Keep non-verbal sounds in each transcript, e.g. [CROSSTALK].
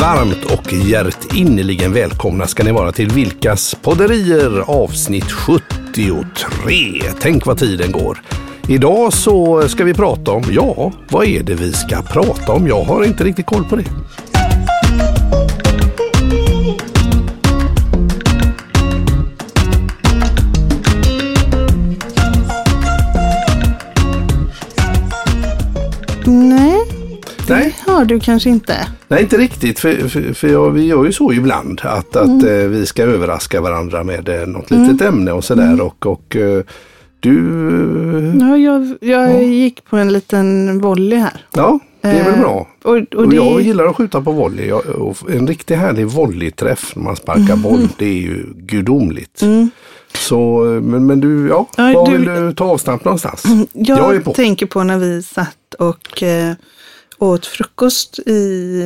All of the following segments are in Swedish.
Varmt och hjärtinnerligen välkomna ska ni vara till Vilkas podderier avsnitt 73. Tänk vad tiden går. Idag så ska vi prata om, ja, vad är det vi ska prata om? Jag har inte riktigt koll på det. Har du kanske inte. nej inte riktigt. För, för, för jag, vi gör ju så ibland att, att eh, vi ska överraska varandra med eh, något litet ämne och sådär. Och, och eh, du, Ja, jag jag gick på en liten volley här. ja, det är väl Eh, bra. Och, och Och det, jag gillar att skjuta på volley. Jag, en riktigt härlig volleyträff när man sparkar boll, det är ju gudomligt. Så, men, men du, ja, Ja, var du- vill du ta avstamp någonstans? jag, jag på. tänker på när vi satt och eh, åt frukost i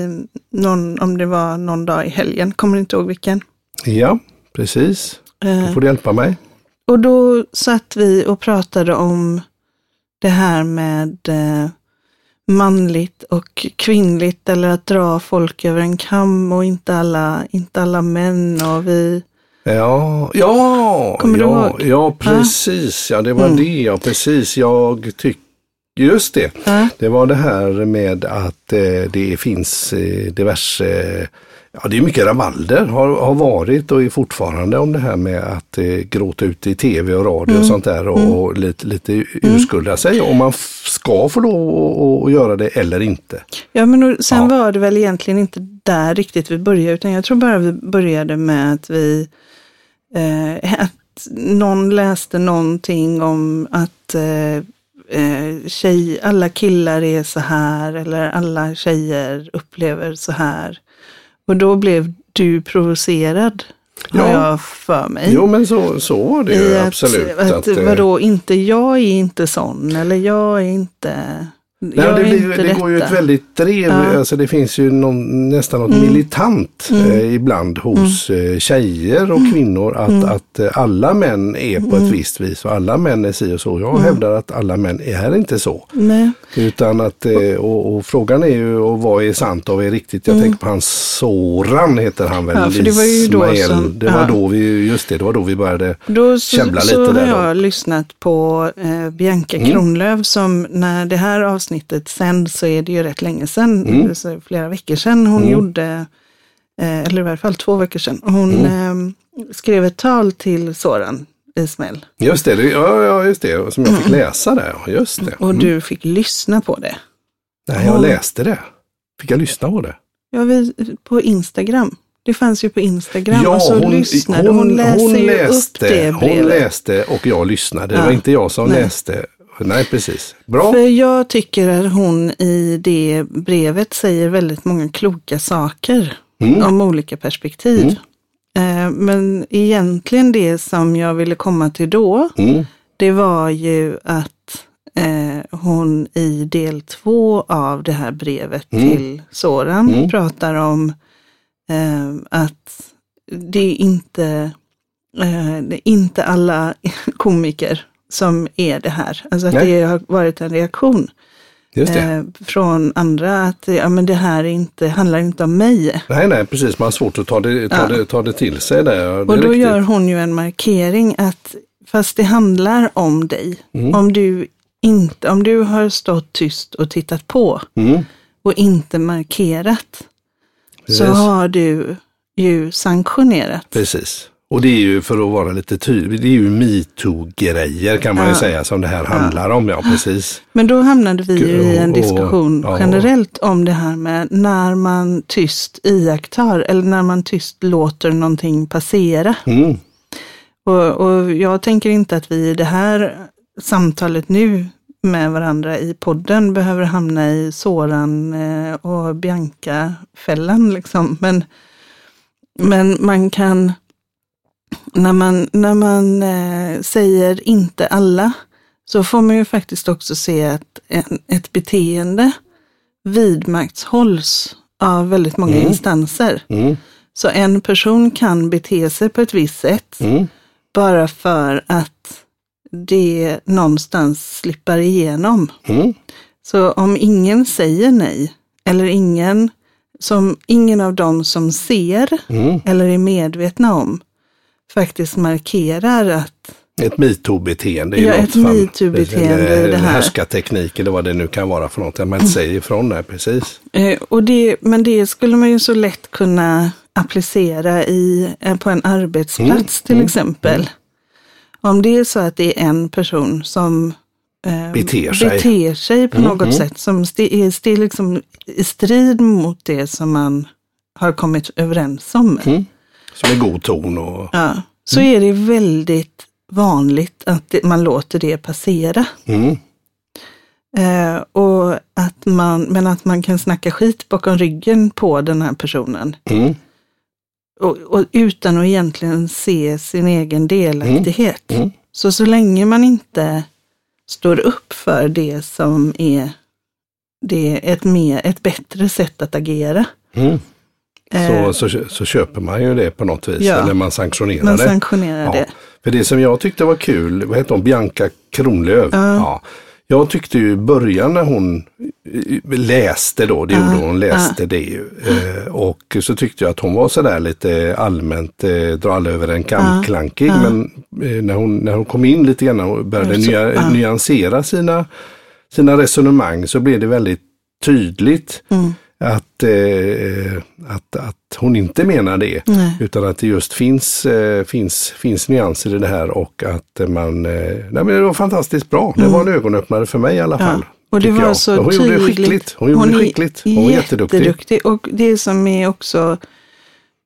någon, om det var någon dag i helgen, kommer inte ihåg vilken. Ja, precis. Då Eh, får du hjälpa mig. och då satt vi och pratade om det här med eh, manligt och kvinnligt eller att dra folk över en kam och inte alla, inte alla män och vi Ja, ja, Kommer ja, ja precis. Ja, det var Mm. det. Ja, precis. Jag tycker Just det. Ja. Det var det här med att eh, det finns eh, diverse, ja det är mycket rabalder har, har varit och är fortfarande om det här med att eh, gråta ut i tv och radio Mm. och sånt där och, och lite, lite urskulda sig om man ska få lov att göra det eller inte. Ja, men och sen Ja. var det väl egentligen inte där riktigt vi började, utan jag tror bara vi började med att vi, eh, [LAUGHS] att någon läste någonting om att eh, eh, tjej, alla killar är så här, eller alla tjejer upplever så här. Och då blev du provocerad, har Ja. jag för mig. Jo men så, så var det ju I att, absolut. Att, eh, vadå, inte jag är inte sån, eller jag är inte, Nej, det, blir, det går ju ett väldigt drev, Ja. Mm. alltså det finns ju någon, nästan något militant eh, ibland hos eh, tjejer och kvinnor att, Mm. att eh, alla män är på ett visst vis och alla män är si och så. Mm. Jag hävdar att alla män är inte så. Nej. Utan att, eh, och, och frågan är ju och vad är sant och vad är riktigt. Jag tänker på hans Soran heter han väl? Mm. Ja, för det var ju då som- det var ja. då vi, just det, det var då vi började. Då så, Käbbla så lite har där då. jag lyssnat på eh, Bianca Mm. Kronlöf som när det här avsnittet sänds så är det ju rätt länge sedan, Mm. så flera veckor sedan hon gjorde, eh, eller i varje fall två veckor sedan, hon Mm. eh, skrev ett tal till Soran Ismail Just det, ja, ja, just det, som jag fick läsa där. ja, Just det. och Mm. du fick lyssna på det. Nej, jag hon- läste det. Fick jag lyssna på det? Ja, vi, på Instagram. Det fanns ju på Instagram och så hon, lyssnade hon. läser ju upp det hon brevet. läste och jag lyssnade. Det Ja. var inte jag som Nej. läste. Nej, precis. Bra. För jag tycker att hon i det brevet säger väldigt många kloka saker Mm. om olika perspektiv. Eh, Men egentligen det som jag ville komma till då, Mm. det var ju att eh, hon i del två av det här brevet Mm. till Soran Mm. pratar om eh, att det är inte, inte alla [LAUGHS] komiker som är det här. Alltså att Nej. det har varit en reaktion eh, från andra att ja, men det här är inte, handlar inte om mig. Nej, nej, precis. Man har svårt att ta det, ta Ja. det, ta det till sig där. Och då riktigt. gör hon ju en markering att fast det handlar om dig, Mm. om, du inte, om du har stått tyst och tittat på Mm. och inte markerat så Precis. har du ju sanktionerat. Precis. Och det är ju för att vara lite tydlig, det är ju metoo-grejer kan man ju Ja. säga som det här handlar om. Ja, precis. Men då hamnade vi ju i en Och- diskussion ja. generellt om det här med när man tyst iakttar eller när man tyst låter någonting passera. Mm. Och, och jag tänker inte att vi i det här samtalet nu med varandra i podden behöver hamna i Soran eh, och Bianca-fällan. Liksom. Men, men man kan, när man, när man eh, säger inte alla, så får man ju faktiskt också se att en, ett beteende vidmakthålls av väldigt många Mm. instanser. Mm. Så en person kan bete sig på ett visst sätt Mm. bara för att det någonstans slippar igenom. Mm. Så om ingen säger nej, eller ingen som ingen av dem som ser Mm. eller är medvetna om faktiskt markerar att Ett metoo-beteende. Ja, ett metoo-beteende, det här. Härskarteknik eller vad det nu kan vara för något. Att man inte säger ifrån det, precis. Eh, och det, men det skulle man ju så lätt kunna applicera i, eh, på en arbetsplats Mm, till mm, exempel. Om det är så att det är en person som eh, Beter sig. beter sig på Mm, något mm. sätt som är liksom i strid mot det som man har kommit överens om. Mm. Som är god ton och... Ja, så är det väldigt vanligt att man låter det passera. Mm. Eh, och att man, men att man kan snacka skit bakom ryggen på den här personen. Mm. Och, och utan att egentligen se sin egen delaktighet. Mm. Så så länge man inte står upp för det som är, det är ett, mer, ett bättre sätt att agera. Mm. Eh, Så, så, så köper man ju det på något vis. Ja. Eller man sanktionerar man det. sanktionerar Ja. det. För det som jag tyckte var kul, vad heter hon, Bianca Kronlöf. Ja. Jag tyckte ju i början när hon eh, läste då, det gjorde hon, läste det ju. Eh, och så tyckte jag att hon var sådär lite allmänt, dra alla över en kam, klankig. Men när, hon, när hon kom in lite grann och började Så- nya, nyansera sina, sina resonemang så blev det väldigt tydligt Mm. Att, eh, att, att hon inte menar det. Nej. Utan att det just finns, eh, finns, finns nyanser i det här och att man, eh, nej men det var fantastiskt bra. Det var en ögonöppnare för mig i alla fall. Mm. Ja. Och det var jag. så hon tydligt. gjorde det skickligt. Hon gjorde det är skickligt. Hon var jätteduktig. jätteduktig. Och det som är också,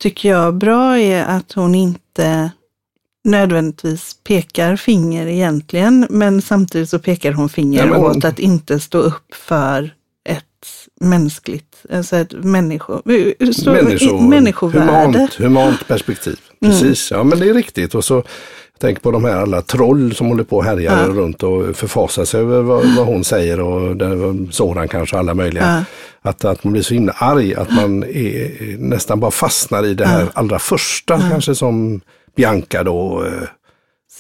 tycker jag, bra är att hon inte nödvändigtvis pekar finger egentligen, men samtidigt så pekar hon finger Ja, hon- åt att inte stå upp för mänskligt, alltså ett människo, Människo, människovärde. humant, humant perspektiv. Mm. Precis, ja men det är riktigt. Och så tänker på de här alla troll som håller på och härjar Ja. runt och förfasar sig över vad, vad hon säger och sådan kanske alla möjliga. Ja. Att, att man blir så himla arg att man är, nästan bara fastnar i det här allra första kanske som Bianca då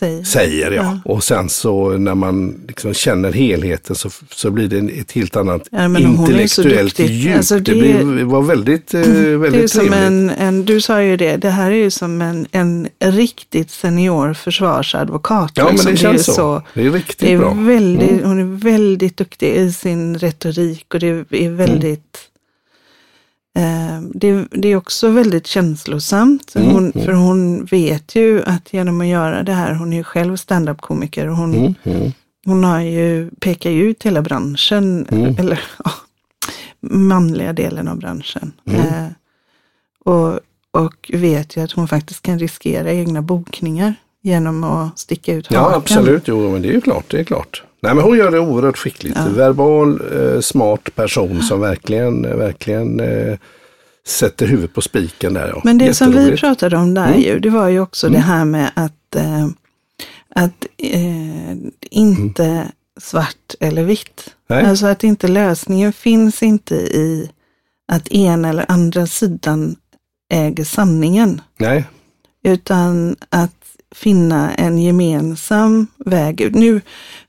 eh, Säg. säger. Ja. Ja. Och sen så när man liksom känner helheten så, så blir det ett helt annat Ja, men hon är så intellektuellt djup. Alltså, det, det- blir, var väldigt, eh, Det är väldigt som trevligt. en, en, du sa ju det, det här är ju som en, en riktigt senior försvarsadvokat. Ja, men liksom. det känns är så. Det är riktigt Det är bra. Mm. väldigt, Hon är väldigt duktig i sin retorik och det är Mm. väldigt eh, det, det är också väldigt känslosamt. Mm, Hon, För hon vet ju att genom att göra det här, hon är ju själv standup-komiker och hon, Mm, mm, hon har ju, pekar ju ut hela branschen, Mm. eller ja, manliga delen av branschen. Mm. Eh, och, och vet ju att hon faktiskt kan riskera egna bokningar genom att sticka ut hakan. Ja, absolut. Jo, men det är ju klart. Det är klart. Nej, men hon gör det oerhört skickligt. Ja. Verbal, eh, smart person som verkligen, verkligen eh, sätter huvudet på spiken där. Ja. Men det som vi pratade om där Mm. ju, det var ju också det här med att, eh, att eh, inte svart eller vitt. Nej. Alltså att inte lösningen finns inte i att ena eller andra sidan äger sanningen. Nej, utan att finna en gemensam väg ut. Nu,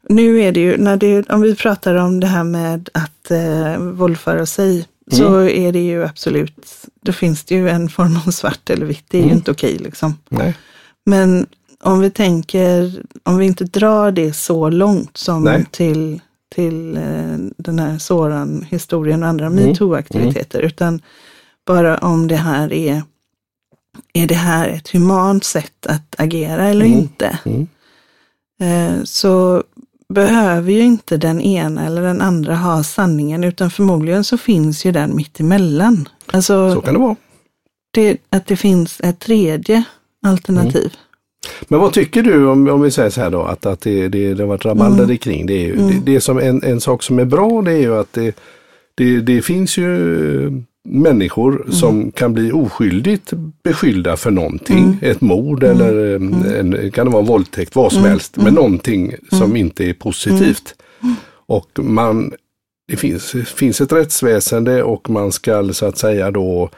nu är det ju, när det, om vi pratar om det här med att eh, våldföra sig, så är det ju absolut, då finns det ju en form av svart eller vitt, det är ju Mm. inte okej liksom. nej. Men om vi tänker, om vi inte drar det så långt som Nej. till, till eh, den här Soran-historien och andra Mm. metoo-aktiviteter, utan bara om det här är, är det här ett humant sätt att agera eller Mm. inte? Mm. Eh, så behöver ju inte den ena eller den andra ha sanningen, utan förmodligen så finns ju den mitt emellan. Alltså Så kan det vara. det, att det finns ett tredje alternativ. Men vad tycker du om, om vi säger så här då att, att det, det, det har varit rabalder Mm. kring. Det, är ju, det, det som en, en sak som är bra det är ju att det, det, det finns ju människor Mm. som kan bli oskyldigt beskyllda för någonting. Mm. Ett mord eller en, en, kan det vara en våldtäkt, vad som Mm. helst. Men någonting som inte är positivt. Mm. Och man, det finns, finns ett rättsväsende och man ska så att säga då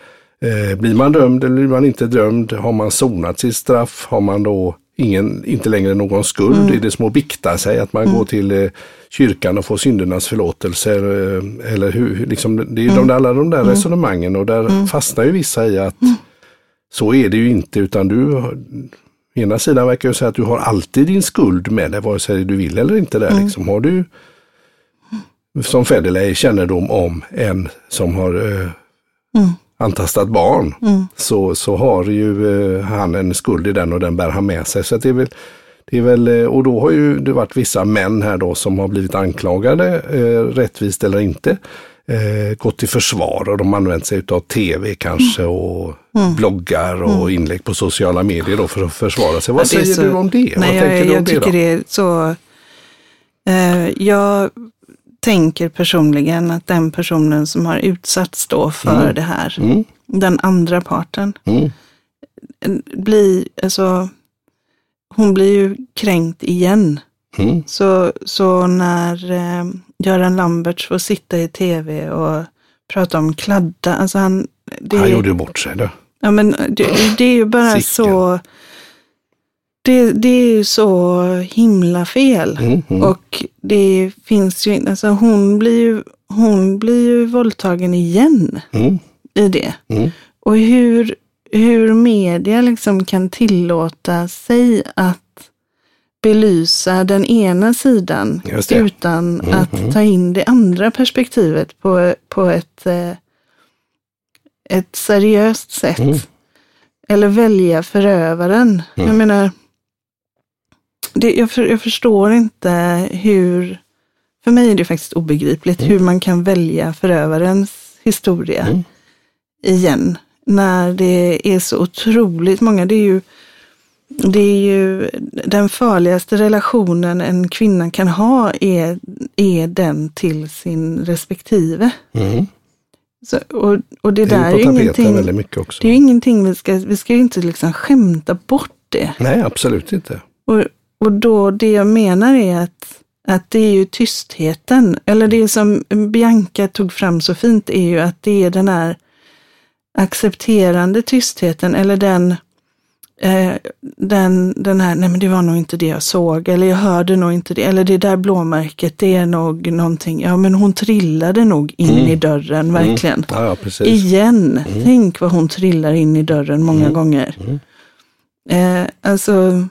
Eh, blir man dömd eller blir man inte dömd? Har man sonat sitt straff? Har man då ingen, inte längre någon skuld. Mm. Är det som att bikta sig, att man går till eh, kyrkan och får syndernas förlåtelse. Eh, eller hur, liksom, det är Mm. de, alla de där resonemangen och där fastnar ju vissa i att Mm. så är det ju inte utan du Ena sidan verkar ju säga att du har alltid din skuld med dig vare sig du vill eller inte. Där, Mm. liksom. Har du som Federley kännedom om en som har eh, Mm. Antastat barn Mm. så, så har ju eh, han en skuld i den och den bär han med sig. Så det är väl, det är väl, eh, och då har ju det varit vissa män här då som har blivit anklagade, eh, rättvist eller inte, eh, gått till försvar och de har använt sig av tv kanske och bloggar och inlägg på sociala medier då för att försvara sig. Vad det säger så- du om det? Nej, Vad jag, tänker du jag om det tycker då? det är så... Eh, jag tänker personligen att den personen som har utsatts då för Mm. det här, Mm, den andra parten, mm, blir, alltså, hon blir ju kränkt igen. mm, Så, så när eh, Göran Lamberts får sitta i tv och prata om kladda, alltså han... Det, Han gjorde bort sig då. Ja, men det, det är ju bara Sicken. så... Det, det är ju så himla fel. Mm, mm, Och det finns ju inte, alltså hon blir ju, hon blir ju våldtagen igen mm, i det. mm, Och hur, hur media liksom kan tillåta sig att belysa den ena sidan utan Mm, att mm. ta in det andra perspektivet på, på ett, eh, ett seriöst sätt. Mm. Eller välja förövaren. Mm. Jag menar, det, jag, för, jag förstår inte hur, för mig är det faktiskt obegripligt hur man kan välja förövarens historia Mm. igen. När det är så otroligt många, det är ju det är ju den farligaste relationen en kvinna kan ha är, är den till sin respektive. mm. Så, och, och det, Det där är ju ingenting, det är ingenting vi ska, vi ska ju inte liksom skämta bort det. Nej, absolut inte. Och, och då det jag menar är att, att det är ju tystheten, eller det som Bianca tog fram så fint är ju att det är den här accepterande tystheten eller den, eh, den, den här, nej men det var nog inte det jag såg, eller jag hörde nog inte det, eller det där blåmärket, det är nog någonting, ja men hon trillade nog in Mm. i dörren, verkligen. Ja, ja precis. Igen, tänk vad hon trillar in i dörren många Mm. gånger. Mm. Eh, alltså,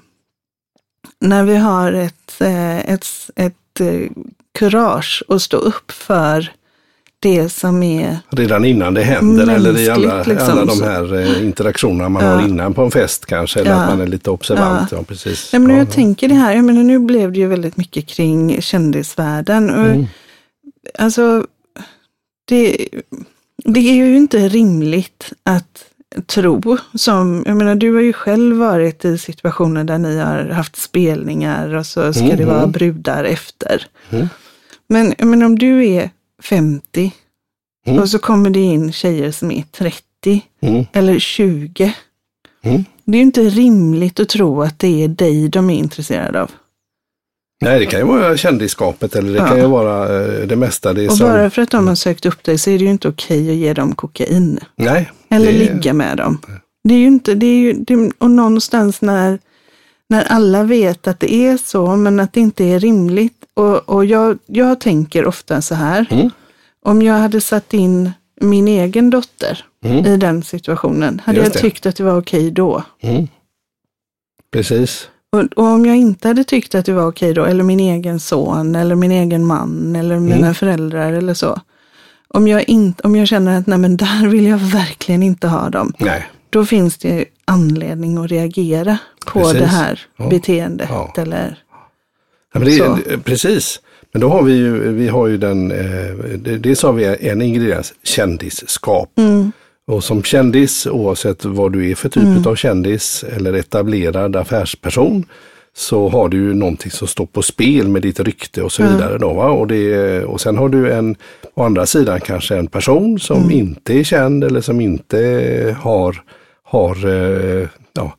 när vi har ett, eh, ett, ett eh, kurage att stå upp för det som är, Redan innan det händer eller i alla, liksom, alla de här eh, interaktionerna man Ja. har innan på en fest kanske. Eller Ja. att man är lite observant. Ja. precis. nej men ja, jag tänker det här, jag menar nu blev det ju väldigt mycket kring kändisvärlden. Och, Mm. Alltså, det, det är ju inte rimligt att tro som, jag menar du har ju själv varit i situationer där ni har haft spelningar och så ska det Mhm. vara brudar efter. Mm. Men jag menar om du är 50 Mm. och så kommer det in tjejer som är 30 Mm. eller 20. Mm. Det är ju inte rimligt att tro att det är dig de är intresserade av. Nej, det kan ju vara kändisskapet eller det Ja. kan ju vara eh, det mesta. Det Och som, bara för att de har sökt upp dig så är det ju inte okej att ge dem kokain. Nej, Eller det- ligga med dem. Det är ju inte, det är ju, det, och någonstans när, när alla vet att det är så, men att det inte är rimligt. Och, och jag, jag tänker ofta så här, Mm. om jag hade satt in min egen dotter Mm. i den situationen, hade jag tyckt att det var okej då. Mm. Precis. Och, och om jag inte hade tyckt att det var okej då, eller min egen son, eller min egen man, eller mina Mm. föräldrar eller så. Om jag, inte, om jag känner att nej men där vill jag verkligen inte ha dem, Nej, då finns det anledning att reagera på Precis. det här Ja. beteendet. Ja. Eller, Ja, men det, Så. det- precis. Men då har vi ju, vi har ju den, eh, det, dels har vi en ingrediens, kändisskap. mm, Och som kändis, oavsett vad du är för typ Mm. av kändis eller etablerad affärsperson, så har du ju någonting som står på spel med ditt rykte och så vidare. Då, va? Och, det, och sen har du en, å andra sidan kanske en person som Mm. inte är känd eller som inte har, har eh, ja,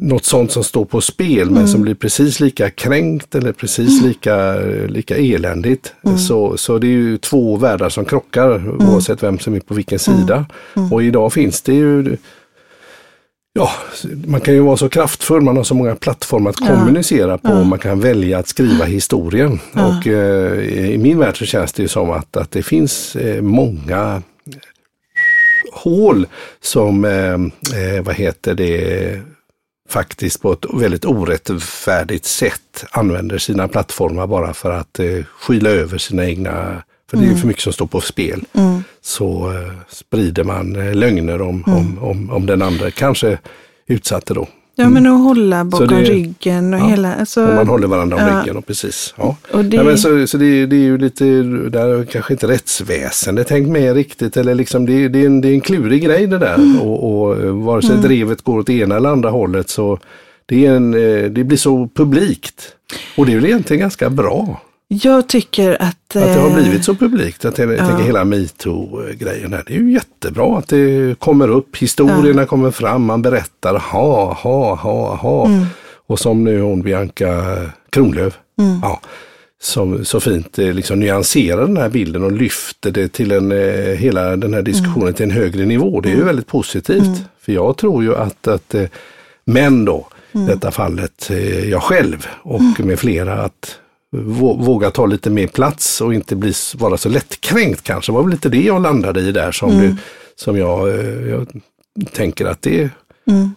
något sånt som står på spel men Mm. som blir precis lika kränkt eller precis lika, lika eländigt. Mm. Så, så det är ju två världar som krockar oavsett vem som är på vilken Mm. sida. Och idag finns det ju Ja, man kan ju vara så kraftfull, man har så många plattformar att Ja. kommunicera på. Ja. Man kan välja att skriva historien. Ja. Och eh, i min värld så känns det ju som att, att det finns eh, många hål som, eh, eh, vad heter det, faktiskt på ett väldigt orättfärdigt sätt använder sina plattformar bara för att eh, skyla över sina egna, för det är ju för mycket som står på spel. Mm. Så eh, sprider man eh, lögner om, om, om, om den andra, kanske utsatte då. Ja, men att hålla bakom det- ryggen och ja. hela... Alltså, Om man håller varandra om ja. ryggen och precis. Ja. och det, Ja, men så så det, det är ju lite, där kanske inte rättsväsendet tänkt med riktigt eller liksom det, det, är en, det är en klurig grej det där Mm. och, och eh, vare sig drevet går åt ena eller andra hållet så det, är en, eh, det blir så publikt. Och det är väl egentligen ganska bra jag tycker att... att det har eh, blivit så publikt. Att jag ja. tänker hela metoo-grejen här. Det är ju jättebra att det kommer upp, historierna kommer fram, man berättar ha, ha, ha, ha. Mm. Och som nu hon Bianca Kronlöf. Ja, som så fint eh, liksom nyanserar den här bilden och lyfter det till en, eh, hela den här diskussionen till en högre nivå. Det är ju väldigt positivt. För jag tror ju att, att män då, i detta fallet jag själv och med flera, att våga ta lite mer plats och inte bli, vara så lättkränkt kanske. Det var väl lite det jag landade i där som, du, som jag, eh, jag tänker att det Mm.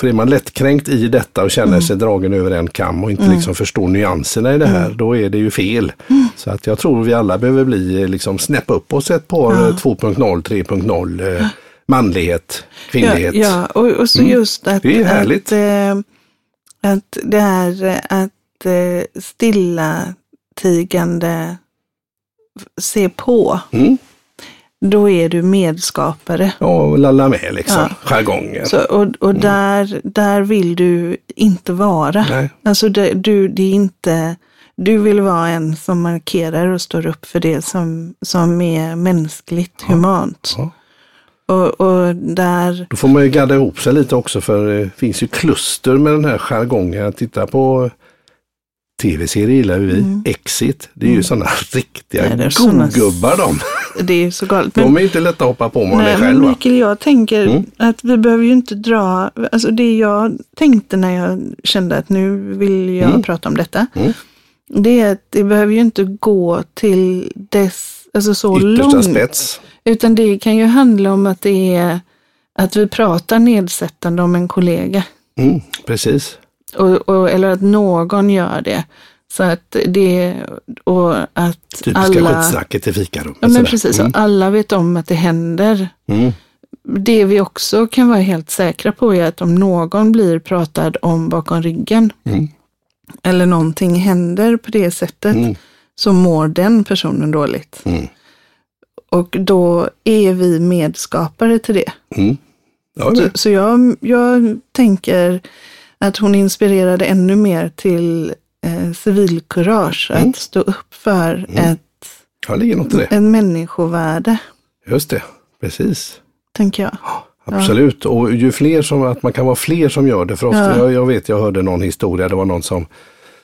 för är man lättkränkt i detta och känner sig dragen över en kam och inte liksom förstår nyanserna i det här, då är det ju fel. Så att jag tror vi alla behöver bli, eh, liksom snäppa upp oss ett par Ja. eh, 2.0, 3.0, eh, manlighet, kvinnlighet. Ja, ja och, och så Mm. just att, Det är härligt. att, eh, att det här att stillatigande se på, Mm. då är du medskapare. Ja, och lalla med liksom, Ja. jargongen. Så, och och där, där vill du inte vara. Nej. Alltså det, du, det är inte, du vill vara en som markerar och står upp för det som, som är mänskligt, humant. Ja. Och, och där, Då får man ju gadda ihop sig lite också för det finns ju kluster med den här jargongen. Titta på tv-serier gillar vi. Exit, det är ju sådana [LAUGHS] riktiga Nej, är såna- godgubbar de. [LAUGHS] det är så galet. Men, De är inte lätta att hoppa på om man nej, är själv. Mikael, jag tänker Mm. att vi behöver ju inte dra, alltså det jag tänkte när jag kände att nu vill jag Mm. prata om detta. Mm. Det är att det behöver ju inte gå till dess, alltså så Yttersta långt. spets. Utan det kan ju handla om att det är att vi pratar nedsättande om en kollega. Mm, precis. Och, och, eller att någon gör det. Så att det, och att Typiska alla... skitsnacket i fikarummet. Ja, men sådär. precis, Mm. och alla vet om att det händer. Mm. Det vi också kan vara helt säkra på är att om någon blir pratad om bakom ryggen Mm. eller någonting händer på det sättet Mm. så mår den personen dåligt. Mm. Och då är vi medskapare till det. Mm. Ja, Så, så jag, jag tänker att hon inspirerade ännu mer till eh, civilkurage, Mm. att stå upp för ett, ja, ligger något i det. en människovärde, Just det, precis. tänker jag. Absolut, och ju fler som, att man kan vara fler som gör det. För ofta, Ja. jag, jag vet, jag hörde någon historia, det var någon som,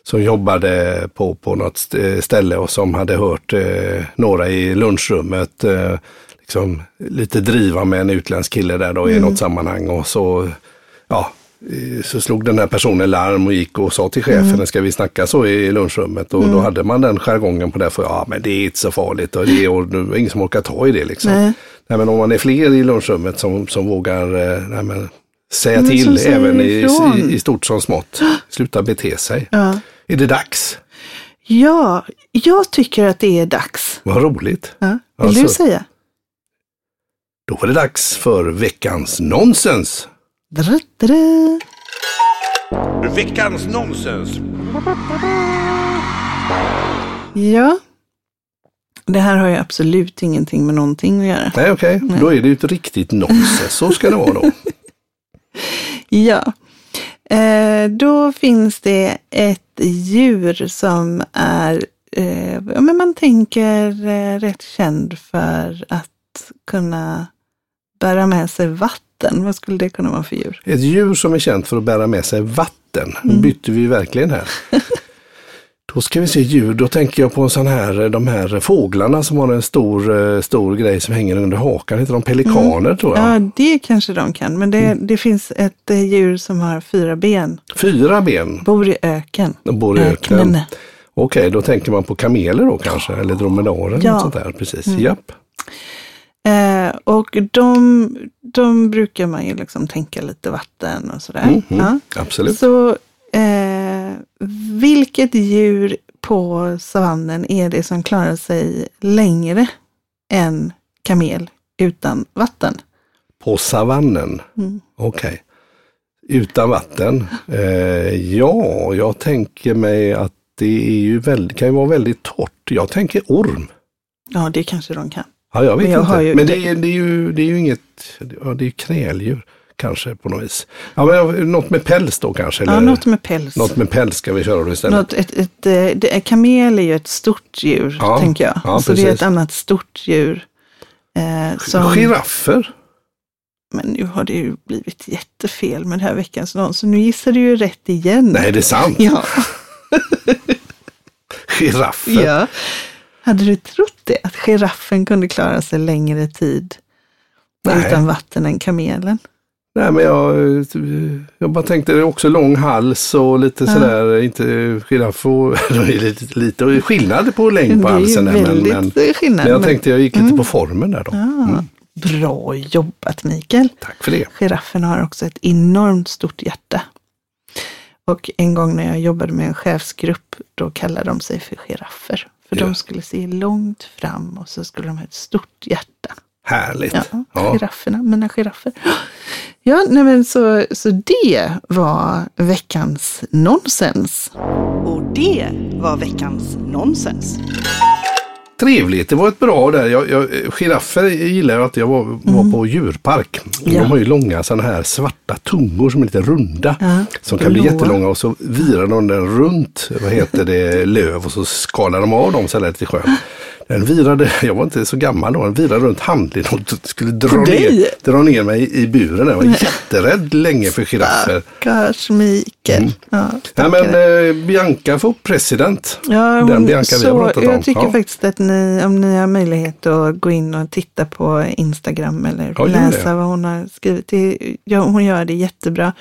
som jobbade på, på något st- ställe och som hade hört eh, några i lunchrummet eh, liksom, lite driva med en utländsk kille där då i något sammanhang och så, ja, så slog den här personen larm och gick och sa till chefen, ska vi snacka så i lunchrummet? Och då hade man den jargongen på det, för ja men det är inte så farligt och det är, och det är ingen som orkar ta i det liksom. Nej. Nej, men om man är fler i lunchrummet som, som vågar eh, nej, men, säga Men till även i, i, i stort som smått. Sluta bete sig. Ja. Är det dags? ja, jag tycker att det är dags. Vad roligt. Ja. Vill Alltså- du säga? Då var det dags för veckans nonsens. Veckans nonsens. Ja, det här har ju absolut ingenting med någonting att göra. Nej, okej. Då är det ju ett riktigt nonsens. Så ska det vara då. [LAUGHS] Ja, eh, då finns det ett djur som är, eh, men man tänker eh, rätt känd för att kunna bära med sig vatten. Vad skulle det kunna vara för djur? Ett djur som är känt för att bära med sig vatten. Mm. bytte vi verkligen här. [LAUGHS] Då ska vi se djur. Då tänker jag på en sån här, de här fåglarna som har en stor, eh, stor grej som hänger under hakan. Heter de pelikaner tror jag? Ja, det kanske de kan. Men det, det finns ett eh, djur som har fyra ben. Fyra ben. Bor i öken. De bor i öknen. Öknen. Okej, då tänker man på kameler då kanske, eller dromedarer. Ja. Sånt där. Precis, japp. Eh, och de, de brukar man ju liksom tänka lite vatten och sådär. Mhm, Ja. Absolut. Så eh, vilket djur på savannen är det som klarar sig längre än kamel utan vatten? På savannen. Mm. Okej. Utan vatten. Eh, ja, jag tänker mig att det är ju väldigt, kan ju vara väldigt torrt. Jag tänker orm. Ja, det kanske de kan. Ja, jag vet jag inte. ju- men det, är, det, är ju, det är ju inget, ja, det är ju kräldjur kanske på något vis. Ja, men något med päls då kanske? Ja, Eller, något med päls. något med päls ska vi köra då istället. Något, ett, ett, eh, det, kamel är ju ett stort djur, Ja, tänker jag. ja, så det är precis. ett annat stort djur. Eh, som, Giraffer? men nu har det ju blivit jättefel med det här veckans någon, så nu gissar du ju rätt igen. Nej, det är sant. Ja. [LAUGHS] Giraffer? ja. Hade du trott det? Att giraffen kunde klara sig längre tid Nej. utan vatten än kamelen? Nej, men jag, jag bara tänkte också lång hals och lite sådär, inte giraff och [LAUGHS] lite, lite skillnad på längd på det är ju halsen. väldigt men, men, skillnad. men jag tänkte jag gick lite på formen där då. Ja, Bra jobbat Mikael. Tack för det. Giraffen har också ett enormt stort hjärta. Och en gång när jag jobbade med en chefsgrupp, då kallade de sig för giraffer. För Ja. de skulle se långt fram och så skulle de ha ett stort hjärta. Härligt. Ja, Ja. girafferna, mina giraffer. Ja, nej men så, så det var veckans nonsens. Och det var veckans nonsens. Trevligt, det var ett bra där. Jag, jag, giraffer gillar jag att jag var, var på djurpark. Mm. Ja. De har ju långa sådana här svarta tungor som är lite runda. Ja, som kan bli jättelånga och så virar de den runt, vad heter det, löv och så skalar de av dem så här lite sjön. Den virade, [LAUGHS] jag var inte så gammal då, den virade runt handleden och skulle dra ner, dra ner mig i buren. Jag var jätterädd länge för giraffer. Stackars Mikael. Ja, Mm. Nej stackare. men eh, Bianca får president. Ja, Den Bianca vi har så, pratat om. jag tycker Ja. faktiskt att ni, om ni har möjlighet att gå in och titta på Instagram eller Ja, läsa vad hon har skrivit. Det, ja, hon gör det jättebra.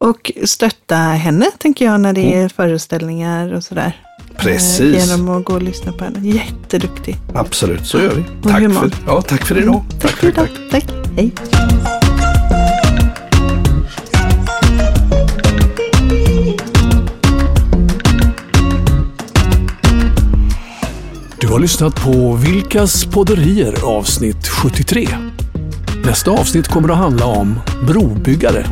Och stötta henne, tänker jag, när det är föreställningar och sådär. Mm. Precis. Eh, Genom att gå och lyssna på henne. Jätteduktig. Absolut, så gör vi. Och Tack human. för, ja, tack för idag. Tack för idag. Tack. Hej. Du har lyssnat på Vilkas podderier avsnitt 73. Nästa avsnitt kommer att handla om brobyggare.